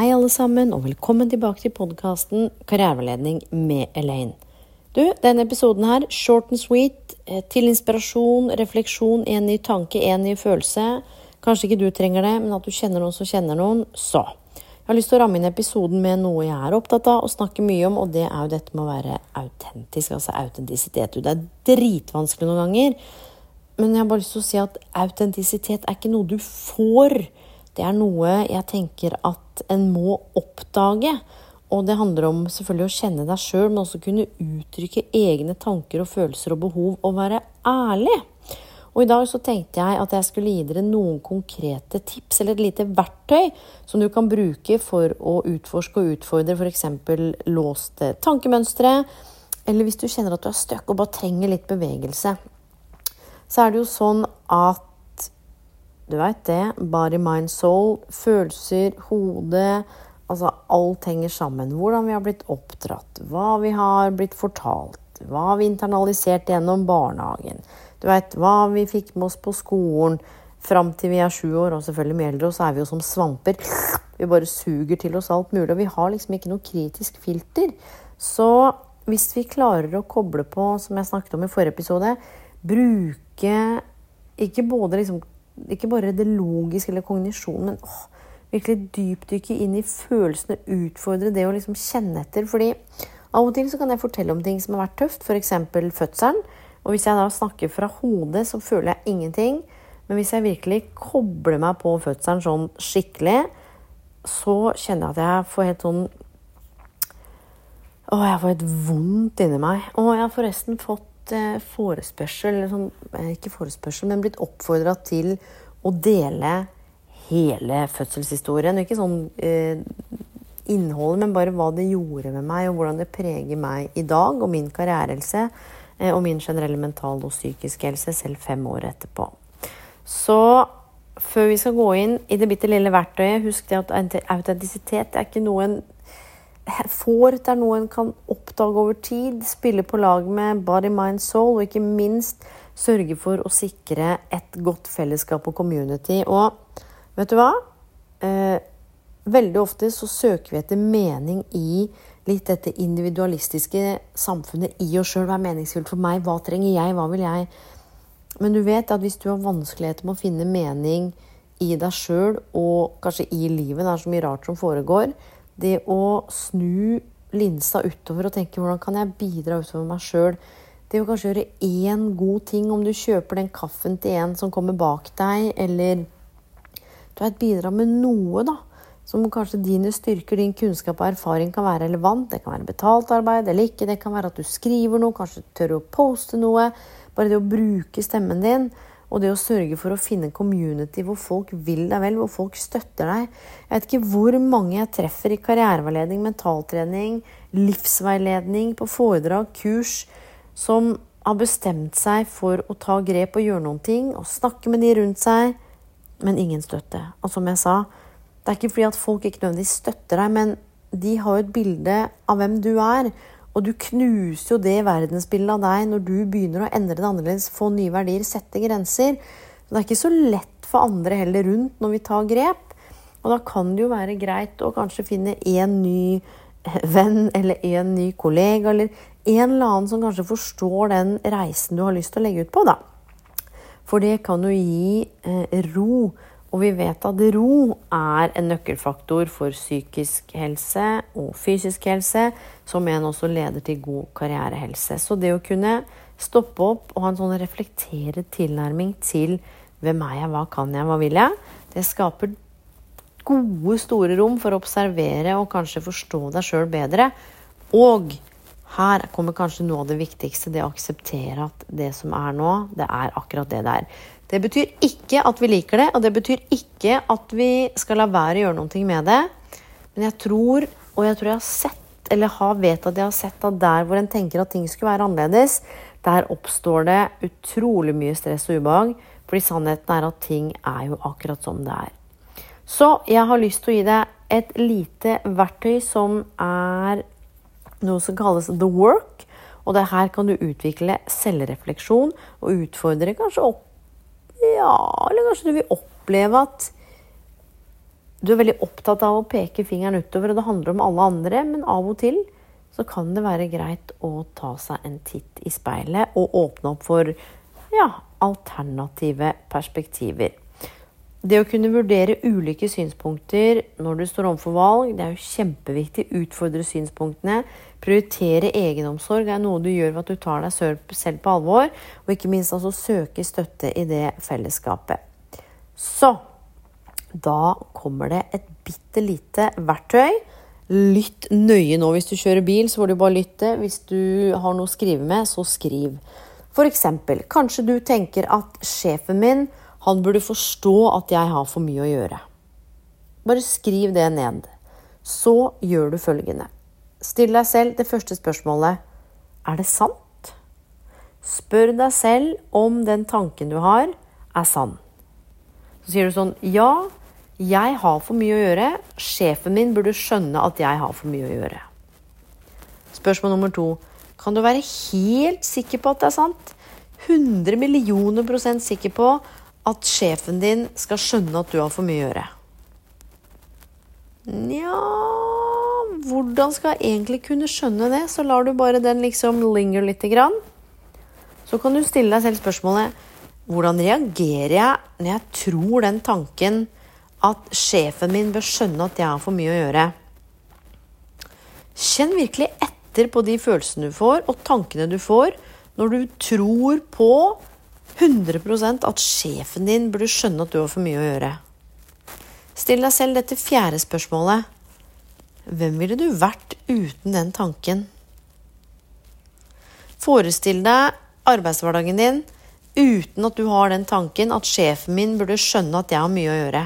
Hei, alle sammen, og velkommen tilbake til podkasten Karriereveiledning med Elaine. Du, denne episoden her, short and sweet, eh, til inspirasjon, refleksjon, en ny tanke, en ny følelse. Kanskje ikke du trenger det, men at du kjenner noen som kjenner noen, så. Jeg har lyst til å ramme inn episoden med noe jeg er opptatt av og snakke mye om, og det er jo dette med å være autentisk, altså autentisitet. Det er dritvanskelig noen ganger, men jeg har bare lyst til å si at autentisitet er ikke noe du får. Det er noe jeg tenker at en må oppdage. Og det handler om selvfølgelig å kjenne deg sjøl, men også kunne uttrykke egne tanker og følelser og behov, og være ærlig. Og i dag så tenkte jeg at jeg skulle gi dere noen konkrete tips, eller et lite verktøy, som du kan bruke for å utforske og utfordre f.eks. låste tankemønstre, eller hvis du kjenner at du er støkk og bare trenger litt bevegelse. Så er det jo sånn at du veit det. Body, mind, soul. Følelser, hode. Altså alt henger sammen. Hvordan vi har blitt oppdratt. Hva vi har blitt fortalt. Hva har vi internalisert gjennom barnehagen. Du veit hva vi fikk med oss på skolen fram til vi er sju år, og selvfølgelig med eldre, og så er vi jo som svamper. Vi bare suger til oss alt mulig, og vi har liksom ikke noe kritisk filter. Så hvis vi klarer å koble på, som jeg snakket om i forrige episode, bruke ikke både liksom ikke bare det logiske eller kognisjonen, men åh, virkelig dypdykke inn i følelsene, utfordre det å liksom kjenne etter. fordi av og til så kan jeg fortelle om ting som har vært tøft, f.eks. fødselen. Og hvis jeg da snakker fra hodet, så føler jeg ingenting. Men hvis jeg virkelig kobler meg på fødselen sånn skikkelig, så kjenner jeg at jeg får helt sånn Å, jeg får helt vondt inni meg. Å, jeg har forresten fått eh, forespørsel, sånn, eh, ikke forespørsel, men blitt oppfordra til å dele hele fødselshistorien. Ikke sånn eh, innholdet, men bare hva det gjorde med meg, og hvordan det preger meg i dag og min karrierehelse eh, og min generelle mental og psykiske helse selv fem år etterpå. Så før vi skal gå inn i det bitte lille verktøyet, husk det at autentisitet er ikke noe en får. Er noe en kan oppdage over tid. Spille på lag med body, mind, soul, og ikke minst sørge for å sikre et godt fellesskap og community. Og vet du hva? Eh, veldig ofte så søker vi etter mening i litt dette individualistiske samfunnet i oss sjøl. Hva er meningsfullt for meg? Hva trenger jeg? Hva vil jeg? Men du vet at hvis du har vanskeligheter med å finne mening i deg sjøl og kanskje i livet, det er så mye rart som foregår, det å snu linsa utover og tenke hvordan kan jeg bidra utover meg sjøl. Det å kanskje gjøre én god ting, om du kjøper den kaffen til en som kommer bak deg, eller du vet, bidra med noe, da. Som kanskje dine styrker, din kunnskap og erfaring kan være relevant. Det kan være betalt arbeid eller ikke. Det kan være at du skriver noe, kanskje tør å poste noe. Bare det å bruke stemmen din. Og det å sørge for å finne en community hvor folk vil deg vel, hvor folk støtter deg. Jeg vet ikke hvor mange jeg treffer i karriereveiledning, mentaltrening, livsveiledning, på foredrag, kurs, som har bestemt seg for å ta grep og gjøre noen ting, og snakke med de rundt seg, men ingen støtte. Og som jeg sa, det er ikke fordi at folk ikke nødvendigvis støtter deg, men de har jo et bilde av hvem du er. Og du knuser jo det verdensbildet av deg når du begynner å endre det annerledes, få nye verdier, sette grenser. Det er ikke så lett for andre heller rundt når vi tar grep. Og da kan det jo være greit å kanskje finne én ny venn eller en ny kollega eller en eller annen som kanskje forstår den reisen du har lyst til å legge ut på, da. For det kan jo gi eh, ro. Og vi vet at ro er en nøkkelfaktor for psykisk helse og fysisk helse, som igjen også leder til god karrierehelse. Så det å kunne stoppe opp og ha en sånn reflekteret tilnærming til hvem er jeg, hva kan jeg, hva vil jeg, det skaper gode, store rom for å observere og kanskje forstå deg sjøl bedre. Og her kommer kanskje noe av det viktigste, det å akseptere at det som er nå, det er akkurat det det er. Det betyr ikke at vi liker det, og det betyr ikke at vi skal la være å gjøre noe med det. Men jeg tror, og jeg tror jeg har sett, eller har vet at jeg har sett at der hvor en tenker at ting skulle være annerledes, der oppstår det utrolig mye stress og ubehag. Fordi sannheten er at ting er jo akkurat som det er. Så jeg har lyst til å gi deg et lite verktøy som er noe som kalles the work. Og det her kan du utvikle selvrefleksjon og utfordre kanskje opp Ja, eller kanskje du vil oppleve at du er veldig opptatt av å peke fingeren utover, og det handler om alle andre, men av og til så kan det være greit å ta seg en titt i speilet og åpne opp for ja, alternative perspektiver. Det å kunne vurdere ulike synspunkter når du står overfor valg, det er jo kjempeviktig. Utfordre synspunktene. Prioritere egenomsorg er noe du gjør ved at du tar deg selv på alvor. Og ikke minst altså søke støtte i det fellesskapet. Så da kommer det et bitte lite verktøy. Lytt nøye nå. Hvis du kjører bil, så får du bare lytte. Hvis du har noe å skrive med, så skriv. For eksempel, kanskje du tenker at sjefen min han burde forstå at jeg har for mye å gjøre. Bare skriv det ned. Så gjør du følgende. Still deg selv det første spørsmålet. Er det sant? Spør deg selv om den tanken du har, er sann. Så sier du sånn Ja, jeg har for mye å gjøre. Sjefen min burde skjønne at jeg har for mye å gjøre. Spørsmål nummer to. Kan du være helt sikker på at det er sant? 100 millioner prosent sikker på at sjefen din skal skjønne at du har for mye å gjøre? Nja Hvordan skal jeg egentlig kunne skjønne det? Så lar du bare den liksom linger lite grann. Så kan du stille deg selv spørsmålet hvordan reagerer jeg når jeg tror den tanken at sjefen min bør skjønne at jeg har for mye å gjøre? Kjenn virkelig etter på de følelsene du får, og tankene du får, når du tror på 100% at sjefen din burde skjønne at du har for mye å gjøre. Still deg selv dette fjerde spørsmålet. Hvem ville du vært uten den tanken? Forestill deg arbeidshverdagen din uten at du har den tanken at sjefen min burde skjønne at jeg har mye å gjøre.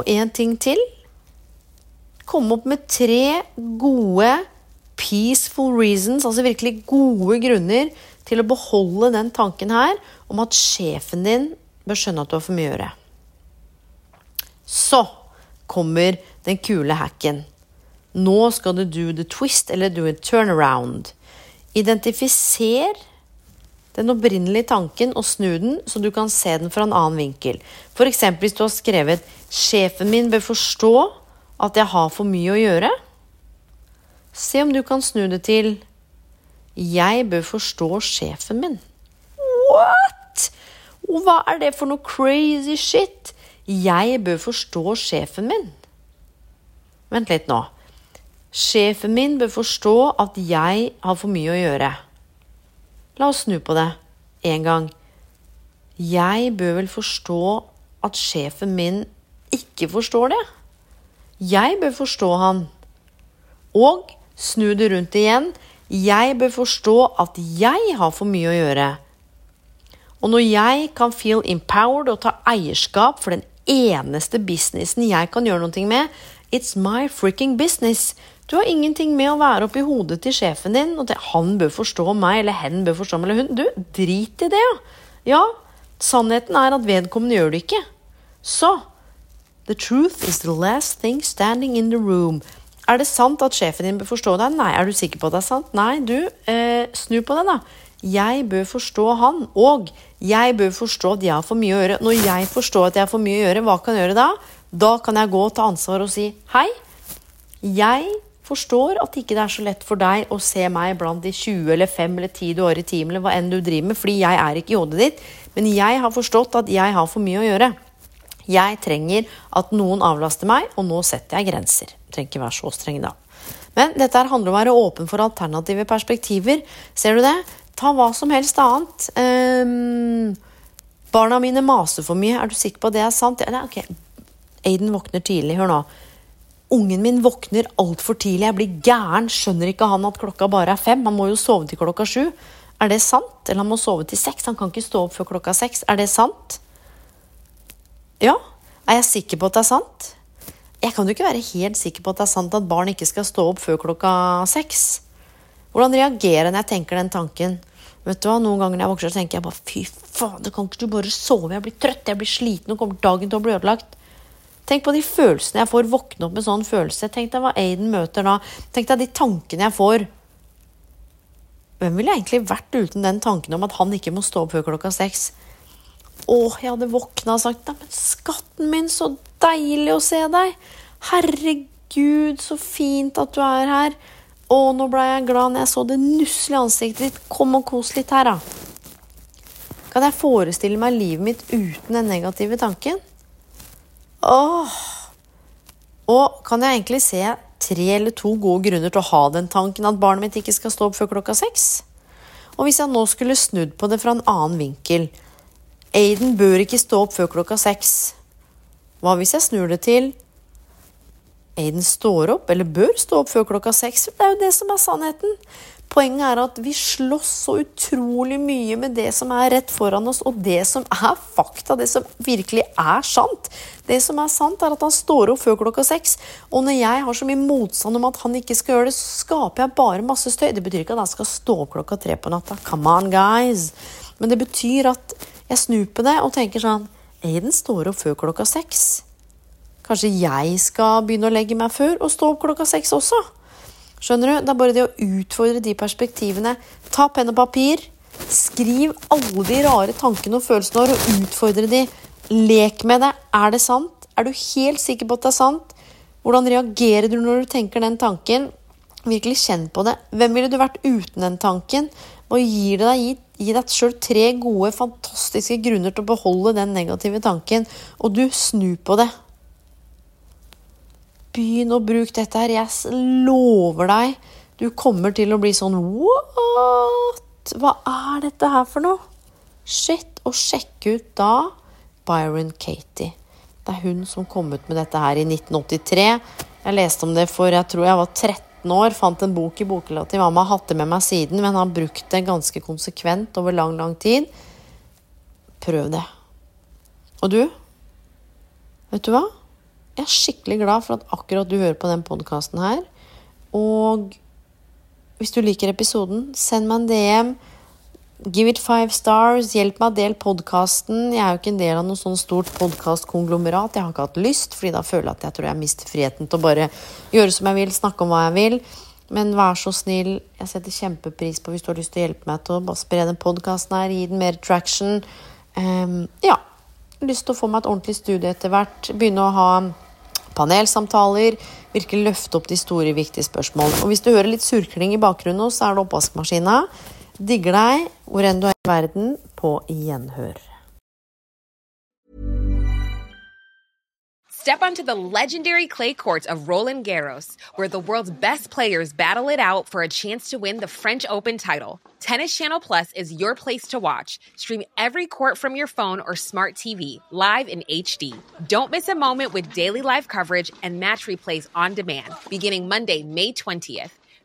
Og én ting til. Kom opp med tre gode peaceful reasons, altså virkelig gode grunner til å beholde den tanken her om at sjefen din bør skjønne at du har for mye å gjøre. Så kommer den kule hacken. Nå skal du do the twist eller do a turnaround. Identifiser den opprinnelige tanken og snu den, så du kan se den fra en annen vinkel. F.eks. hvis du har skrevet 'Sjefen min bør forstå at jeg har for mye å gjøre'. Se om du kan snu det til Jeg bør forstå sjefen min. What?! Hva er det for noe crazy shit? Jeg bør forstå sjefen min. Vent litt nå. Sjefen min bør forstå at jeg har for mye å gjøre. La oss snu på det en gang. Jeg bør vel forstå at sjefen min ikke forstår det? Jeg bør forstå han. Og Snu det rundt igjen. Jeg bør forstå at jeg har for mye å gjøre. Og når jeg kan feel empowered og ta eierskap for den eneste businessen jeg kan gjøre noe med, it's my freaking business. Du har ingenting med å være oppi hodet til sjefen din og til han bør forstå meg, eller hen bør forstå meg, eller hun. Du, drit i det, ja. Ja, sannheten er at vedkommende gjør det ikke. Så The truth is the last thing standing in the room. Er det sant at sjefen din bør forstå deg? Nei. Er du sikker på at det er sant? Nei, du, eh, snu på det, da. Jeg bør forstå han, og jeg bør forstå at jeg har for mye å gjøre. Når jeg forstår at jeg har for mye å gjøre, hva kan jeg gjøre da? Da kan jeg gå og ta ansvar og si hei. Jeg forstår at ikke det er så lett for deg å se meg blant de 20 eller 5 eller 10 du har i team, eller hva enn du driver med, fordi jeg er ikke i hodet ditt. Men jeg har forstått at jeg har for mye å gjøre. Jeg trenger at noen avlaster meg, og nå setter jeg grenser. Jeg trenger ikke være så streng da. Men dette handler om å være åpen for alternative perspektiver. Ser du det? Ta hva som helst annet. Um, Barna mine maser for mye. Er du sikker på at det er sant? Ja, ok. Aiden våkner tidlig. Hør nå. Ungen min våkner altfor tidlig. Jeg blir gæren. Skjønner ikke han at klokka bare er fem? Han må jo sove til klokka sju. Er det sant? Eller han må sove til seks. Han kan ikke stå opp før klokka seks. Er det sant? Ja. Er jeg sikker på at det er sant? Jeg kan jo ikke være helt sikker på at det er sant at barn ikke skal stå opp før klokka seks. Hvordan reagerer jeg når jeg tenker den tanken? Vet du hva, Noen ganger når jeg vokser, tenker jeg bare fy faen, kan ikke du bare sove? Jeg blir trøtt, jeg blir sliten, og kommer dagen til å bli ødelagt. Tenk på de følelsene jeg får. Våkne opp med sånn følelse. Tenk deg hva Aiden møter da. Tenk deg de tankene jeg får. Hvem ville egentlig vært uten den tanken om at han ikke må stå opp før klokka seks? Å, jeg hadde våkna og sagt Neimen, skatten min, så deilig å se deg! Herregud, så fint at du er her! Å, nå ble jeg glad når jeg så det nusselige ansiktet ditt. Kom og kos litt her, da. Kan jeg forestille meg livet mitt uten den negative tanken? Åh! Og kan jeg egentlig se tre eller to gode grunner til å ha den tanken at barnet mitt ikke skal stå opp før klokka seks? Og hvis jeg nå skulle snudd på det fra en annen vinkel Aiden bør ikke stå opp før klokka seks. Hva hvis jeg snur det til Aiden står opp, eller bør stå opp før klokka seks? Det er jo det som er sannheten. Poenget er at vi slåss så utrolig mye med det som er rett foran oss, og det som er fakta, det som virkelig er sant. Det som er sant, er at han står opp før klokka seks. Og når jeg har så mye motstand om at han ikke skal gjøre det, så skaper jeg bare masse støy. Det betyr ikke at han skal stå opp klokka tre på natta. Come on, guys. Men det betyr at jeg snur på det og tenker sånn Aiden står opp før klokka seks. Kanskje jeg skal begynne å legge meg før og stå opp klokka seks også? Skjønner du? Det er bare det å utfordre de perspektivene. Ta penn og papir. Skriv alle de rare tankene og følelsene våre, og utfordre de. Lek med det. Er det sant? Er du helt sikker på at det er sant? Hvordan reagerer du når du tenker den tanken? Virkelig kjenn på det. Hvem ville du vært uten den tanken? Hva gir det deg, gi, gi deg sjøl tre gode, fantastiske grunner til å beholde den negative tanken, og du snur på det. Begynn å bruke dette her. Jeg lover deg, du kommer til å bli sånn What? Hva er dette her for noe? Shit. Og sjekk ut da Byron Katie. Det er hun som kom ut med dette her i 1983. Jeg leste om det for jeg tror jeg var 13 år. Fant en bok i bokhylla til mamma. Hatt det med meg siden, men har brukt det ganske konsekvent over lang, lang tid. Prøv det. Og du? Vet du hva? Jeg er skikkelig glad for at akkurat du hører på den podkasten her. Og hvis du liker episoden, send meg en DM. Give it five stars. Hjelp meg å dele podkasten. Jeg er jo ikke en del av noe sånn stort podkastkonglomerat. Jeg har ikke hatt lyst, fordi da føler jeg at jeg tror jeg mister friheten til å bare gjøre som jeg vil, snakke om hva jeg vil. Men vær så snill, jeg setter kjempepris på hvis du har lyst til å hjelpe meg til å bare spre den podkasten her, gi den mer traction. Um, ja. Lyst til å få meg et ordentlig studie etter hvert. Begynne å ha panelsamtaler, virkelig løfte opp de store, viktige spørsmålene. Og hvis du hører litt surkling i bakgrunnen, så er det oppvaskmaskina. Digger deg hvor enn du er i verden. På gjenhør. Step onto the legendary clay courts of Roland Garros, where the world's best players battle it out for a chance to win the French Open title. Tennis Channel Plus is your place to watch. Stream every court from your phone or smart TV, live in HD. Don't miss a moment with daily live coverage and match replays on demand, beginning Monday, May 20th.